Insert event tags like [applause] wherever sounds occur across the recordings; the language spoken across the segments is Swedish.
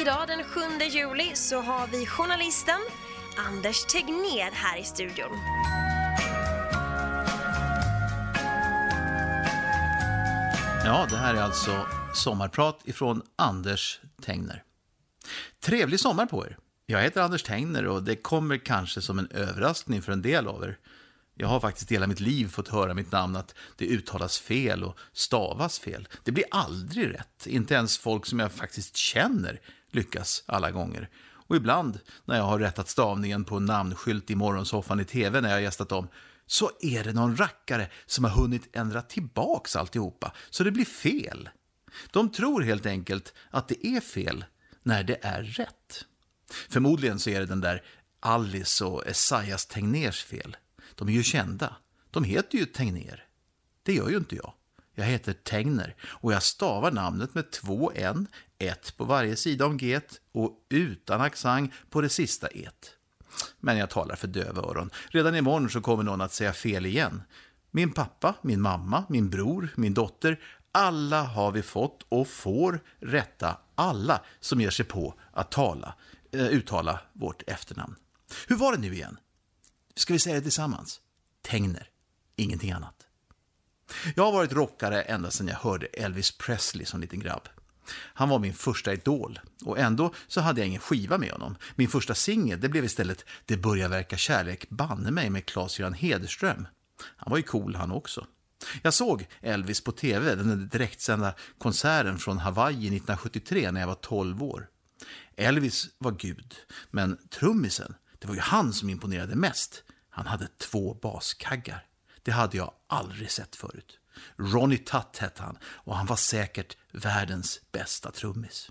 Idag den 7 juli så har vi journalisten Anders Tegnér här i studion. Ja, det här är alltså sommarprat ifrån Anders Tegner. Trevlig sommar på er! Jag heter Anders Tegner. och det kommer kanske som en överraskning för en del av er. Jag har faktiskt hela mitt liv fått höra mitt namn att det uttalas fel och stavas fel. Det blir aldrig rätt. Inte ens folk som jag faktiskt känner lyckas alla gånger. Och ibland när jag har rättat stavningen på en namnskylt i morgonsoffan i tv när jag har gästat dem så är det någon rackare som har hunnit ändra tillbaks alltihopa så det blir fel. De tror helt enkelt att det är fel när det är rätt. Förmodligen så är det den där Alice och Esaias Tegners fel. De är ju kända. De heter ju Tegner. Det gör ju inte jag. Jag heter Tegner och jag stavar namnet med två n, ett på varje sida om g och utan accent på det sista et. Men jag talar för döva öron. Redan imorgon så kommer någon att säga fel igen. Min pappa, min mamma, min bror, min dotter, alla har vi fått och får rätta alla som ger sig på att tala, eh, uttala vårt efternamn. Hur var det nu igen? Ska vi säga det tillsammans? Tegner, ingenting annat. Jag har varit rockare ända sedan jag hörde Elvis Presley som liten grabb. Han var min första idol och ändå så hade jag ingen skiva med honom. Min första singel det blev istället Det börjar verka kärlek banne mig med Claes-Göran Hederström. Han var ju cool han också. Jag såg Elvis på tv, den direktsända konserten från Hawaii 1973 när jag var 12 år. Elvis var gud, men trummisen, det var ju han som imponerade mest. Han hade två baskaggar. Det hade jag aldrig sett förut. Ronnie Tutt hette han och han var säkert världens bästa trummis.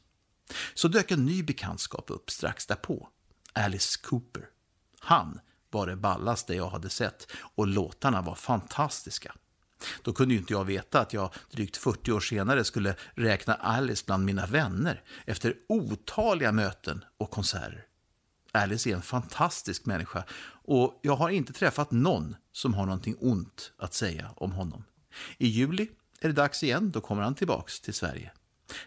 Så dök en ny bekantskap upp strax därpå. Alice Cooper. Han var det ballaste jag hade sett och låtarna var fantastiska. Då kunde ju inte jag veta att jag drygt 40 år senare skulle räkna Alice bland mina vänner efter otaliga möten och konserter. Alice är en fantastisk människa och jag har inte träffat någon som har någonting ont att säga om honom. I juli är det dags igen, då kommer han tillbaks till Sverige.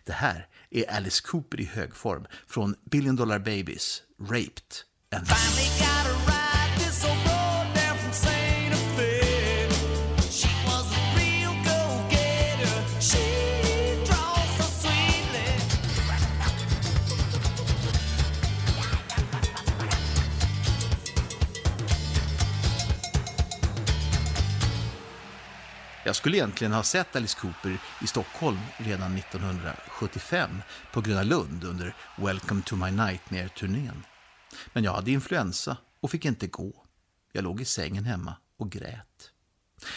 Det här är Alice Cooper i hög form från Billion Dollar Babies, Raped and... Jag skulle egentligen ha sett Alice Cooper i Stockholm redan 1975 på Gröna Lund under Welcome to my nightmare-turnén. Men jag hade influensa och fick inte gå. Jag låg i sängen hemma och grät.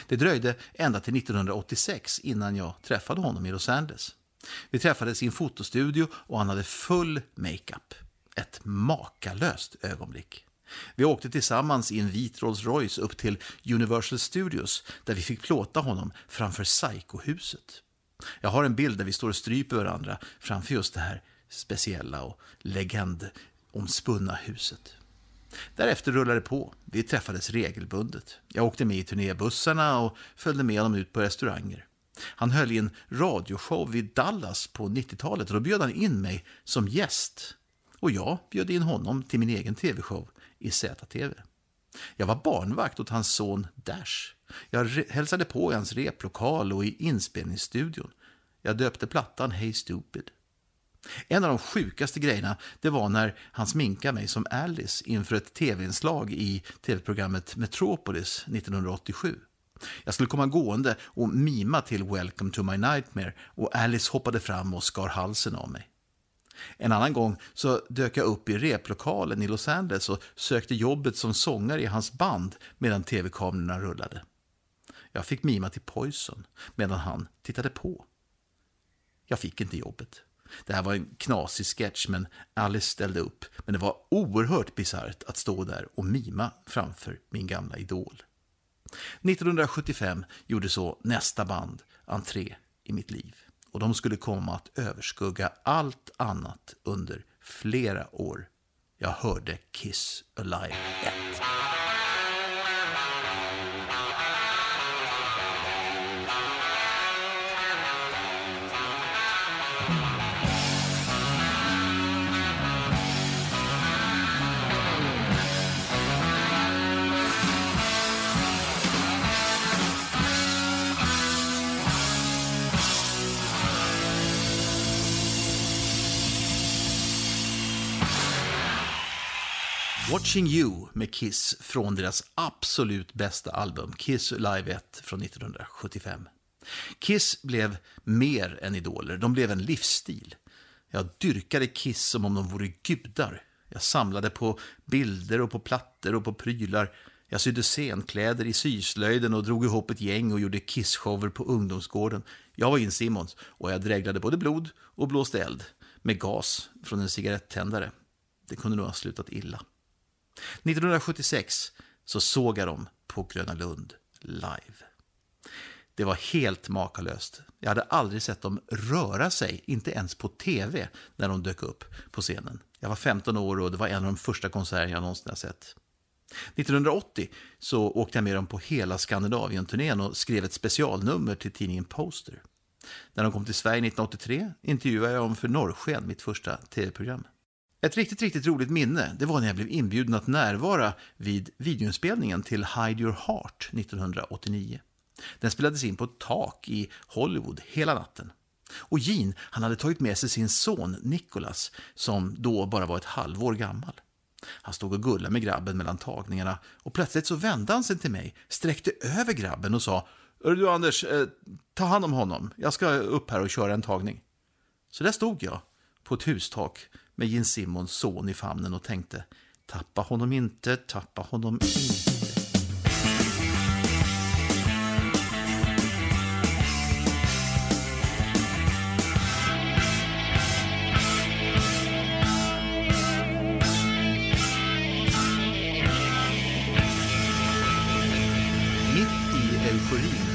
Det dröjde ända till 1986 innan jag träffade honom i Los Angeles. Vi träffades i en fotostudio och han hade full makeup. Ett makalöst ögonblick. Vi åkte tillsammans i en vit Rolls Royce upp till Universal Studios där vi fick plåta honom framför Psycho-huset. Jag har en bild där vi står och stryper varandra framför just det här speciella och legendomspunna huset. Därefter rullade det på. Vi träffades regelbundet. Jag åkte med i turnébussarna och följde med honom ut på restauranger. Han höll i en radioshow i Dallas på 90-talet och då bjöd han in mig som gäst. Och jag bjöd in honom till min egen tv-show i ZTV. Jag var barnvakt åt hans son Dash. Jag hälsade på i hans replokal och i inspelningsstudion. Jag döpte plattan Hey Stupid. En av de sjukaste grejerna det var när han sminkade mig som Alice inför ett tv-inslag i tv-programmet Metropolis 1987. Jag skulle komma gående och mima till Welcome to my nightmare och Alice hoppade fram och skar halsen av mig. En annan gång så dök jag upp i replokalen i Los Angeles och sökte jobbet som sångare i hans band medan tv-kamerorna rullade. Jag fick mima till Poison medan han tittade på. Jag fick inte jobbet. Det här var en knasig sketch, men Alice ställde upp. Men det var oerhört bisarrt att stå där och mima framför min gamla idol. 1975 gjorde så nästa band entré i mitt liv och de skulle komma att överskugga allt annat under flera år. Jag hörde Kiss Alive 1. Watching You med Kiss från deras absolut bästa album, Kiss Live 1 från 1975. Kiss blev mer än idoler, de blev en livsstil. Jag dyrkade Kiss som om de vore gudar. Jag samlade på bilder och på plattor och på prylar. Jag sydde scenkläder i syslöjden och drog ihop ett gäng och gjorde Kiss-shower på ungdomsgården. Jag var in Simons och jag dreglade både blod och blåste eld med gas från en cigarettändare. Det kunde nog ha slutat illa. 1976 så såg jag dem på Gröna Lund live. Det var helt makalöst. Jag hade aldrig sett dem röra sig, inte ens på tv, när de dök upp på scenen. Jag var 15 år och det var en av de första konserterna jag någonsin har sett. 1980 så åkte jag med dem på hela Skandinavien-turnén och skrev ett specialnummer till tidningen Poster. När de kom till Sverige 1983 intervjuade jag dem för Norrsken, mitt första tv-program. Ett riktigt, riktigt roligt minne det var när jag blev inbjuden att närvara vid videoinspelningen till Hide Your Heart 1989. Den spelades in på ett tak i Hollywood hela natten. Och Gene han hade tagit med sig sin son Nicholas, som då bara var ett halvår gammal. Han stod och gullade med grabben mellan tagningarna och plötsligt så vände han sig till mig, sträckte över grabben och sa du Anders, eh, ta hand om honom. Jag ska upp här och köra en tagning. Så där stod jag på ett hustak med Gene Simmons son i famnen och tänkte tappa honom inte, tappa honom inte.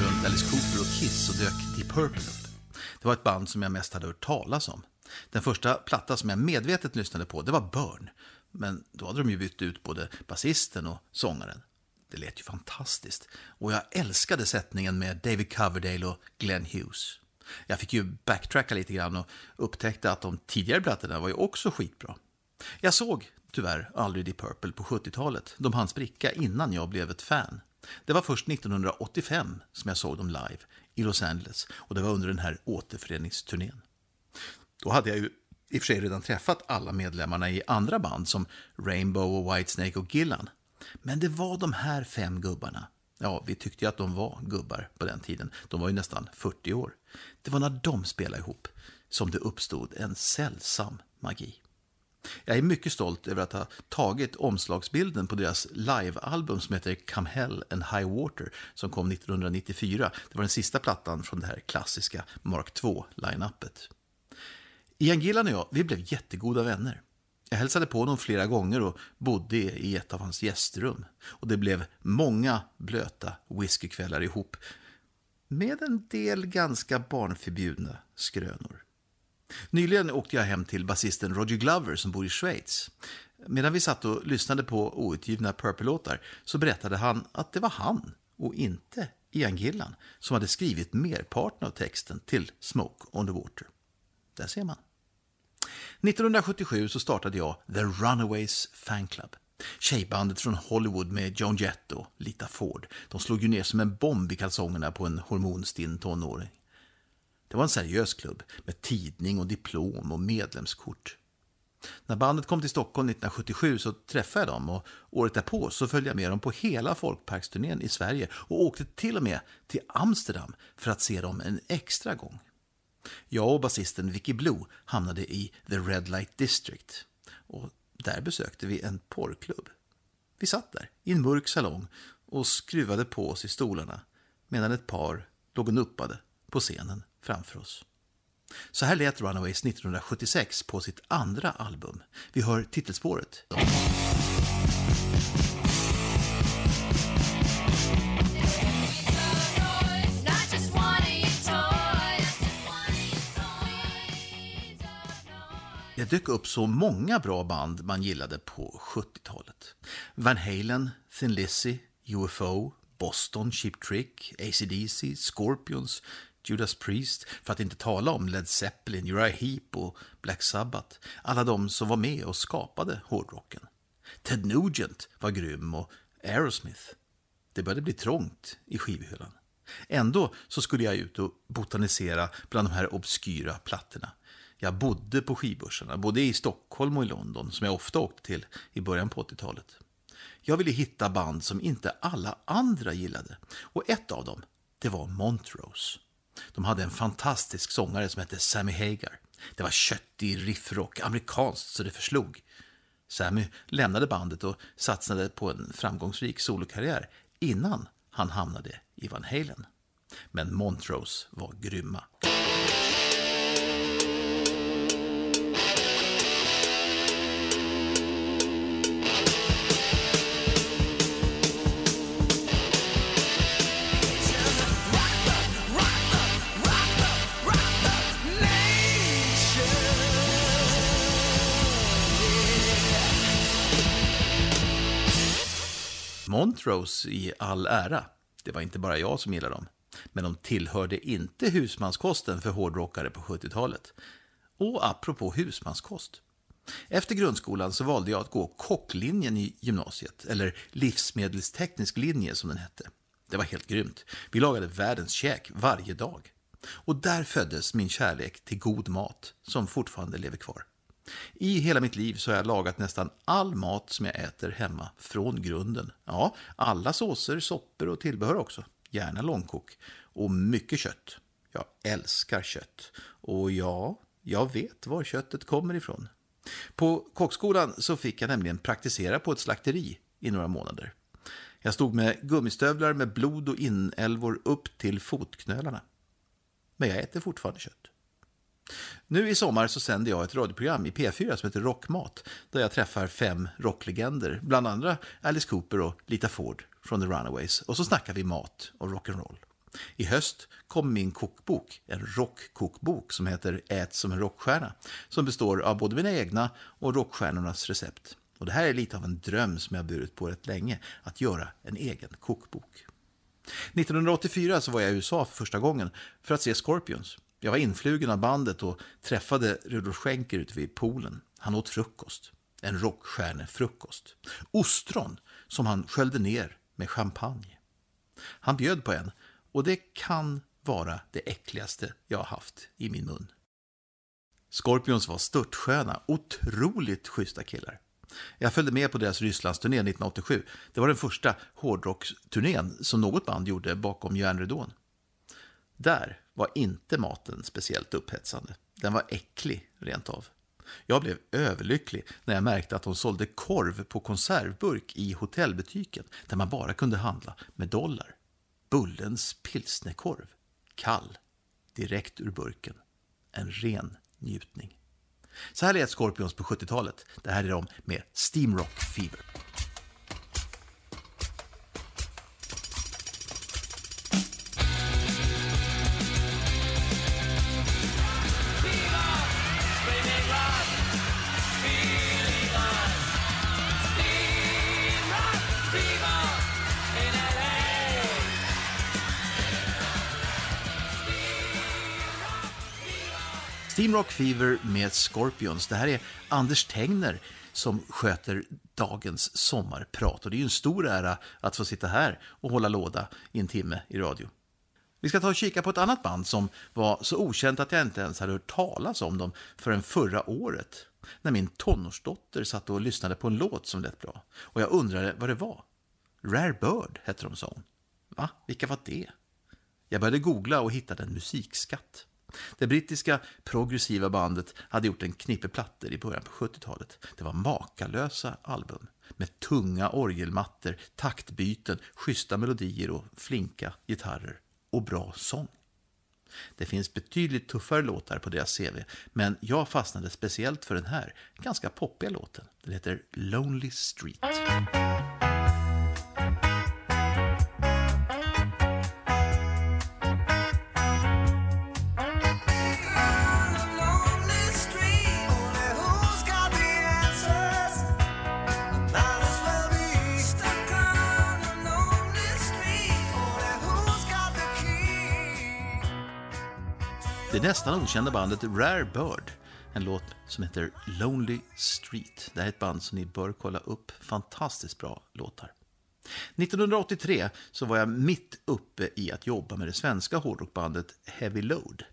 runt Alice Cooper och Kiss så dök Deep Purple upp. Det var ett band som jag mest hade hört talas om. Den första platta som jag medvetet lyssnade på det var Burn. Men då hade de ju bytt ut både basisten och sångaren. Det lät ju fantastiskt. Och jag älskade sättningen med David Coverdale och Glenn Hughes. Jag fick ju backtracka lite grann och upptäckte att de tidigare plattorna var ju också skitbra. Jag såg tyvärr aldrig Deep Purple på 70-talet. De hann spricka innan jag blev ett fan. Det var först 1985 som jag såg dem live i Los Angeles och det var under den här återföreningsturnén. Då hade jag ju i och för sig redan träffat alla medlemmarna i andra band som Rainbow och Whitesnake och Gillan. Men det var de här fem gubbarna. Ja, vi tyckte ju att de var gubbar på den tiden. De var ju nästan 40 år. Det var när de spelade ihop som det uppstod en sällsam magi. Jag är mycket stolt över att ha tagit omslagsbilden på deras livealbum som heter Come Hell and High Water som kom 1994. Det var den sista plattan från det här klassiska Mark II-line-upet. Ian Gillan och jag, vi blev jättegoda vänner. Jag hälsade på honom flera gånger och bodde i ett av hans gästrum. Och det blev många blöta whiskykvällar ihop med en del ganska barnförbjudna skrönor. Nyligen åkte jag hem till basisten Roger Glover som bor i Schweiz. Medan vi satt och lyssnade på outgivna Purple-låtar så berättade han att det var han och inte Ian Gillan som hade skrivit merparten av texten till Smoke on the Water. Där ser man. 1977 så startade jag The Runaways Fan Club. Tjejbandet från Hollywood med Joan Jett och Lita Ford. De slog ju ner som en bomb i kalsongerna på en hormonstinn tonåring. Det var en seriös klubb med tidning och diplom och medlemskort. När bandet kom till Stockholm 1977 så träffade jag dem och året därpå så följde jag med dem på hela folkparksturnén i Sverige och åkte till och med till Amsterdam för att se dem en extra gång. Jag och basisten Vicky Blue hamnade i The Red Light District och där besökte vi en porrklubb. Vi satt där i en mörk salong och skruvade på oss i stolarna medan ett par låg och nuppade på scenen framför oss. Så här lät Runaways 1976 på sitt andra album. Vi hör titelspåret. Det dök upp så många bra band man gillade på 70-talet. Van Halen, Thin Lizzy, UFO, Boston, Cheap Trick, ACDC, Scorpions, Judas Priest, för att inte tala om Led Zeppelin, Uriah Heep och Black Sabbath. Alla de som var med och skapade hårdrocken. Ted Nugent var grym och Aerosmith. Det började bli trångt i skivhyllan. Ändå så skulle jag ut och botanisera bland de här obskyra plattorna. Jag bodde på skivbörsarna, både i Stockholm och i London, som jag ofta åkte till i början på 80-talet. Jag ville hitta band som inte alla andra gillade. Och ett av dem, det var Montrose. De hade en fantastisk sångare som hette Sammy Hagar. Det var köttig riffrock, amerikanskt så det förslog. Sammy lämnade bandet och satsade på en framgångsrik solokarriär innan han hamnade i Van Halen. Men Montrose var grymma. Montrose i all ära, det var inte bara jag som gillade dem. Men de tillhörde inte husmanskosten för hårdrockare på 70-talet. Och apropå husmanskost. Efter grundskolan så valde jag att gå kocklinjen i gymnasiet, eller livsmedelsteknisk linje som den hette. Det var helt grymt. Vi lagade världens käk varje dag. Och där föddes min kärlek till god mat, som fortfarande lever kvar. I hela mitt liv så har jag lagat nästan all mat som jag äter hemma från grunden. Ja, alla såser, soppor och tillbehör också. Gärna långkok. Och mycket kött. Jag älskar kött. Och ja, jag vet var köttet kommer ifrån. På kockskolan så fick jag nämligen praktisera på ett slakteri i några månader. Jag stod med gummistövlar med blod och inälvor upp till fotknölarna. Men jag äter fortfarande kött. Nu i sommar så sänder jag ett radioprogram i P4 som heter Rockmat, där jag träffar fem rocklegender, bland andra Alice Cooper och Lita Ford från The Runaways. Och så snackar vi mat och rock'n'roll. I höst kommer min kokbok, en rockkokbok som heter Ät som en rockstjärna, som består av både mina egna och rockstjärnornas recept. Och det här är lite av en dröm som jag burit på rätt länge, att göra en egen kokbok. 1984 så var jag i USA för första gången för att se Scorpions. Jag var influgen av bandet och träffade Rudolf Schenker ute vid poolen. Han åt frukost. En rockstjärnefrukost. Ostron som han sköljde ner med champagne. Han bjöd på en och det kan vara det äckligaste jag har haft i min mun. Scorpions var störtsköna, otroligt schyssta killar. Jag följde med på deras Rysslandsturné 1987. Det var den första hårdrocksturnén som något band gjorde bakom järnridån. Där var inte maten speciellt upphetsande. Den var äcklig, rent av. Jag blev överlycklig när jag märkte att de sålde korv på konservburk i hotellbutiken där man bara kunde handla med dollar. Bullens pilsnerkorv. Kall. Direkt ur burken. En ren njutning. Så här lät Scorpions på 70-talet. Det här är de med Steamrock Fever. Team Rock Fever med Scorpions. Det här är Anders Tengner som sköter dagens sommarprat. Och det är ju en stor ära att få sitta här och hålla låda i en timme i radio. Vi ska ta och kika på ett annat band som var så okänt att jag inte ens hade hört talas om dem förrän förra året. När min tonårsdotter satt och lyssnade på en låt som lät bra. Och jag undrade vad det var. Rare Bird hette de, sa hon. Va? Vilka var det? Jag började googla och hittade en musikskatt. Det brittiska progressiva bandet hade gjort en knippe plattor i början på 70-talet. Det var makalösa album med tunga orgelmattor, taktbyten, schyssta melodier och flinka gitarrer och bra sång. Det finns betydligt tuffare låtar på deras CV, men jag fastnade speciellt för den här ganska poppiga låten. Den heter Lonely Street. Det nästan okända bandet Rare Bird. En låt som heter Lonely Street. Det här är ett band som ni bör kolla upp. Fantastiskt bra låtar. 1983 så var jag mitt uppe i att jobba med det svenska hårdrockbandet Heavy Load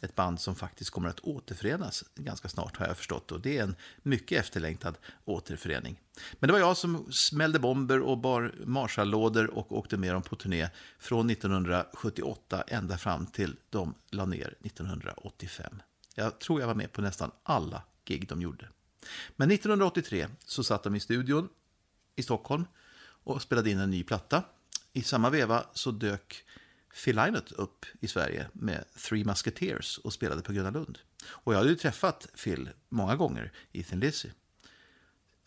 ett band som faktiskt kommer att återförenas ganska snart har jag förstått. Och det är en mycket efterlängtad återförening. Men det var jag som smällde bomber och bar Marshall-lådor och åkte med dem på turné från 1978 ända fram till de la ner 1985. Jag tror jag var med på nästan alla gig de gjorde. Men 1983 så satt de i studion i Stockholm och spelade in en ny platta. I samma veva så dök Phil Lynott upp i Sverige med Three Musketeers och spelade på Gröna Lund. Och jag hade ju träffat Phil många gånger i Thin Lizzy.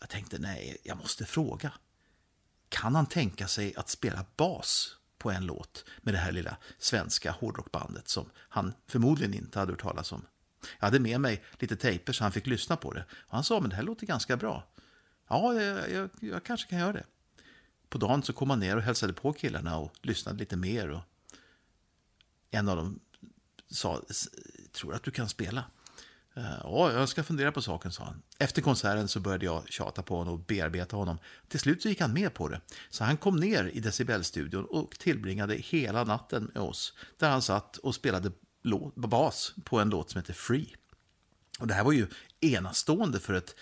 Jag tänkte, nej, jag måste fråga. Kan han tänka sig att spela bas på en låt med det här lilla svenska hårdrockbandet som han förmodligen inte hade hört talas om? Jag hade med mig lite tejper så han fick lyssna på det. Och han sa, men det här låter ganska bra. Ja, jag, jag, jag kanske kan göra det. På dagen så kom han ner och hälsade på killarna och lyssnade lite mer. Och en av dem sa, tror att du kan spela? Eh, ja, jag ska fundera på saken, sa han. Efter konserten så började jag tjata på honom och bearbeta honom. Till slut så gick han med på det. Så han kom ner i decibelstudion och tillbringade hela natten med oss. Där han satt och spelade bas på en låt som heter Free. Och det här var ju enastående för ett,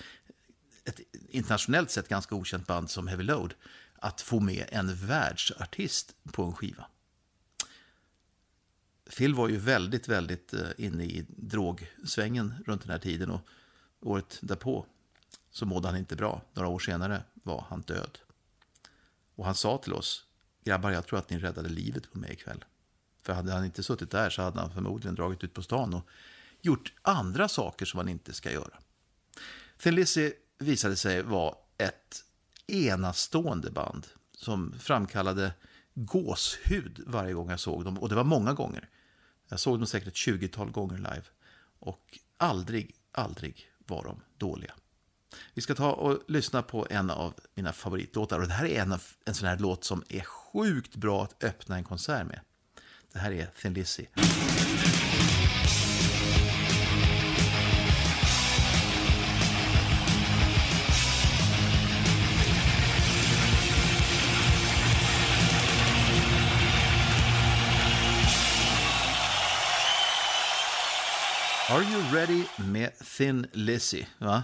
ett internationellt sett ganska okänt band som Heavy Load att få med en världsartist på en skiva. Phil var ju väldigt, väldigt eh, inne i drogsvängen runt den här tiden och året därpå så mådde han inte bra. Några år senare var han död. Och han sa till oss, grabbar jag tror att ni räddade livet på mig ikväll. För hade han inte suttit där så hade han förmodligen dragit ut på stan och gjort andra saker som han inte ska göra. Thin Lizzy visade sig vara ett enastående band som framkallade gåshud varje gång jag såg dem. Och det var många gånger. Jag såg dem säkert ett 20-tal gånger live. Och aldrig, aldrig var de dåliga. Vi ska ta och lyssna på en av mina favoritlåtar. Och det här är en, av, en sån här låt som är sjukt bra att öppna en konsert med. Det här är Thin Lizzy. Are You Ready med Thin Lizzy. Va?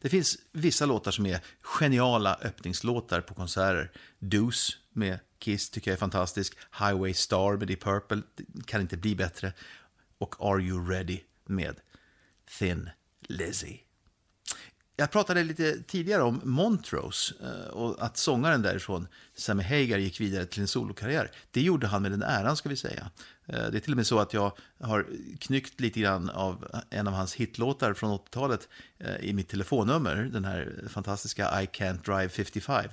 Det finns vissa låtar som är geniala öppningslåtar på konserter. Deuce med Kiss tycker jag är fantastisk. Highway Star med Deep Purple kan inte bli bättre. Och Are You Ready med Thin Lizzy. Jag pratade lite tidigare om Montrose eh, och att sångaren därifrån, Sammy Hagar, gick vidare till en solokarriär. Det gjorde han med den äran, ska vi säga. Eh, det är till och med så att jag har knyckt lite grann av en av hans hitlåtar från 80-talet eh, i mitt telefonnummer, den här fantastiska I Can't Drive 55.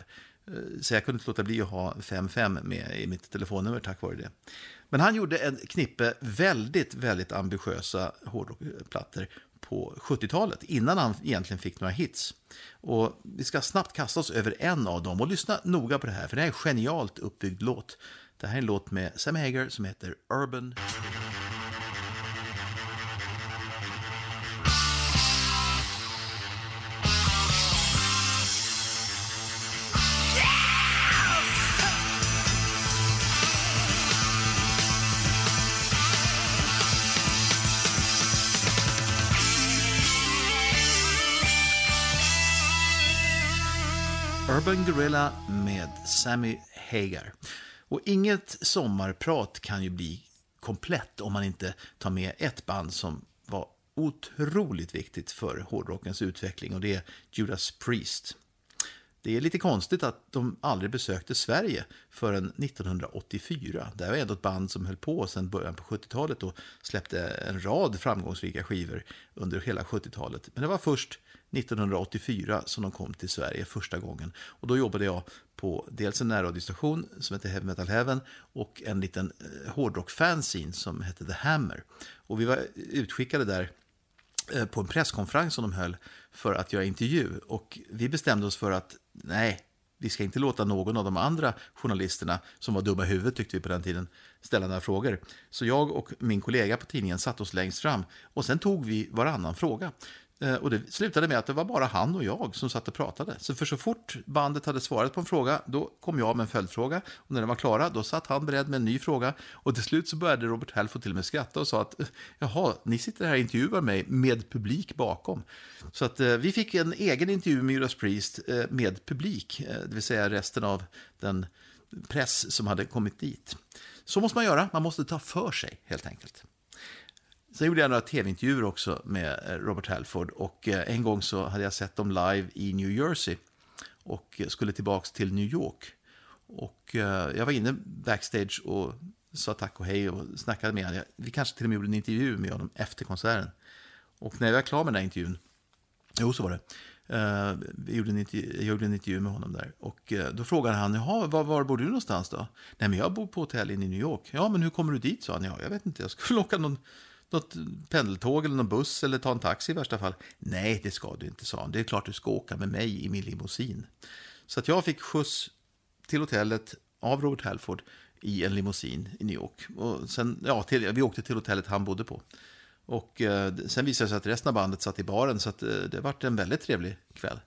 Så jag kunde inte låta bli att ha 55 med i mitt telefonnummer tack vare det. Men han gjorde en knippe väldigt, väldigt ambitiösa hårdrockplattor på 70-talet, innan han egentligen fick några hits. Och vi ska snabbt kasta oss över en av dem och lyssna noga på det här, för det här är en genialt uppbyggd låt. Det här är en låt med Sam Hager som heter Urban. Urban Gorilla med Sammy Hagar. Och inget sommarprat kan ju bli komplett om man inte tar med ett band som var otroligt viktigt för hårdrockens utveckling och det är Judas Priest. Det är lite konstigt att de aldrig besökte Sverige förrän 1984. Det var ändå ett band som höll på sedan början på 70-talet och släppte en rad framgångsrika skivor under hela 70-talet. Men det var först 1984 som de kom till Sverige första gången. Och då jobbade jag på dels en närradiostation som hette Heavy Metal Heaven och en liten eh, hårdrock-fanzine som hette The Hammer. Och vi var utskickade där eh, på en presskonferens som de höll för att göra intervju. Och vi bestämde oss för att nej, vi ska inte låta någon av de andra journalisterna, som var dumma i huvudet tyckte vi på den tiden, ställa några frågor. Så jag och min kollega på tidningen satte oss längst fram och sen tog vi varannan fråga. Eh, och det slutade med att det var bara han och jag som satt och pratade. Så för så fort bandet hade svarat på en fråga, då kom jag med en följdfråga. Och när den var klara, då satt han beredd med en ny fråga. Och till slut så började Robert Halford till och med skratta och sa att eh, jaha, ni sitter här och intervjuar mig med publik bakom. Så att eh, vi fick en egen intervju med Judas Priest eh, med publik, eh, det vill säga resten av den press som hade kommit dit. Så måste man göra, man måste ta för sig helt enkelt. Sen gjorde jag några tv-intervjuer också med eh, Robert Halford och eh, en gång så hade jag sett dem live i New Jersey och eh, skulle tillbaka till New York. Och jag var inne backstage och sa tack och hej och snackade med honom. Vi kanske till och med gjorde en intervju med honom efter konserten. Och när jag var klar med den här intervjun, jo så var det, Uh, jag, gjorde en intervju, jag gjorde en intervju med honom där. Och då frågade han, jaha, var, var bor du någonstans då? Nej, men jag bor på hotell i New York. Ja, men hur kommer du dit? sa han. Ja, jag vet inte, jag skulle [laughs] åka någon något pendeltåg eller någon buss eller ta en taxi i värsta fall. Nej, det ska du inte, sa han. Det är klart du ska åka med mig i min limousin. Så att jag fick skjuts till hotellet av Robert Halford i en limousin i New York. Och sen, ja, till, vi åkte till hotellet han bodde på. Och eh, sen visade det sig att resten av bandet satt i baren, så att, eh, det varit en väldigt trevlig kväll.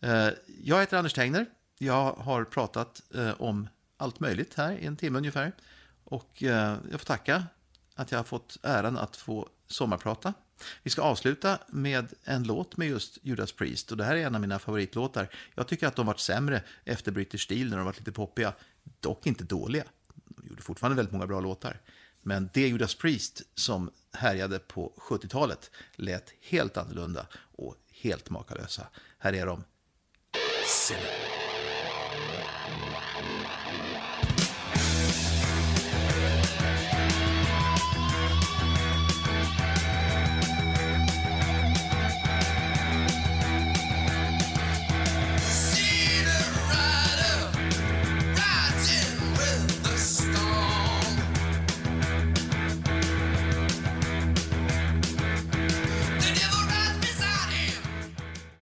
Eh, jag heter Anders Tengner. Jag har pratat eh, om allt möjligt här i en timme ungefär. Och eh, jag får tacka att jag har fått äran att få sommarprata. Vi ska avsluta med en låt med just Judas Priest. Och det här är en av mina favoritlåtar. Jag tycker att de varit sämre efter British Steel när de varit lite poppiga. Dock inte dåliga. De gjorde fortfarande väldigt många bra låtar. Men det Judas Priest som härjade på 70-talet lät helt annorlunda och helt makalösa. Här är de. Sinner.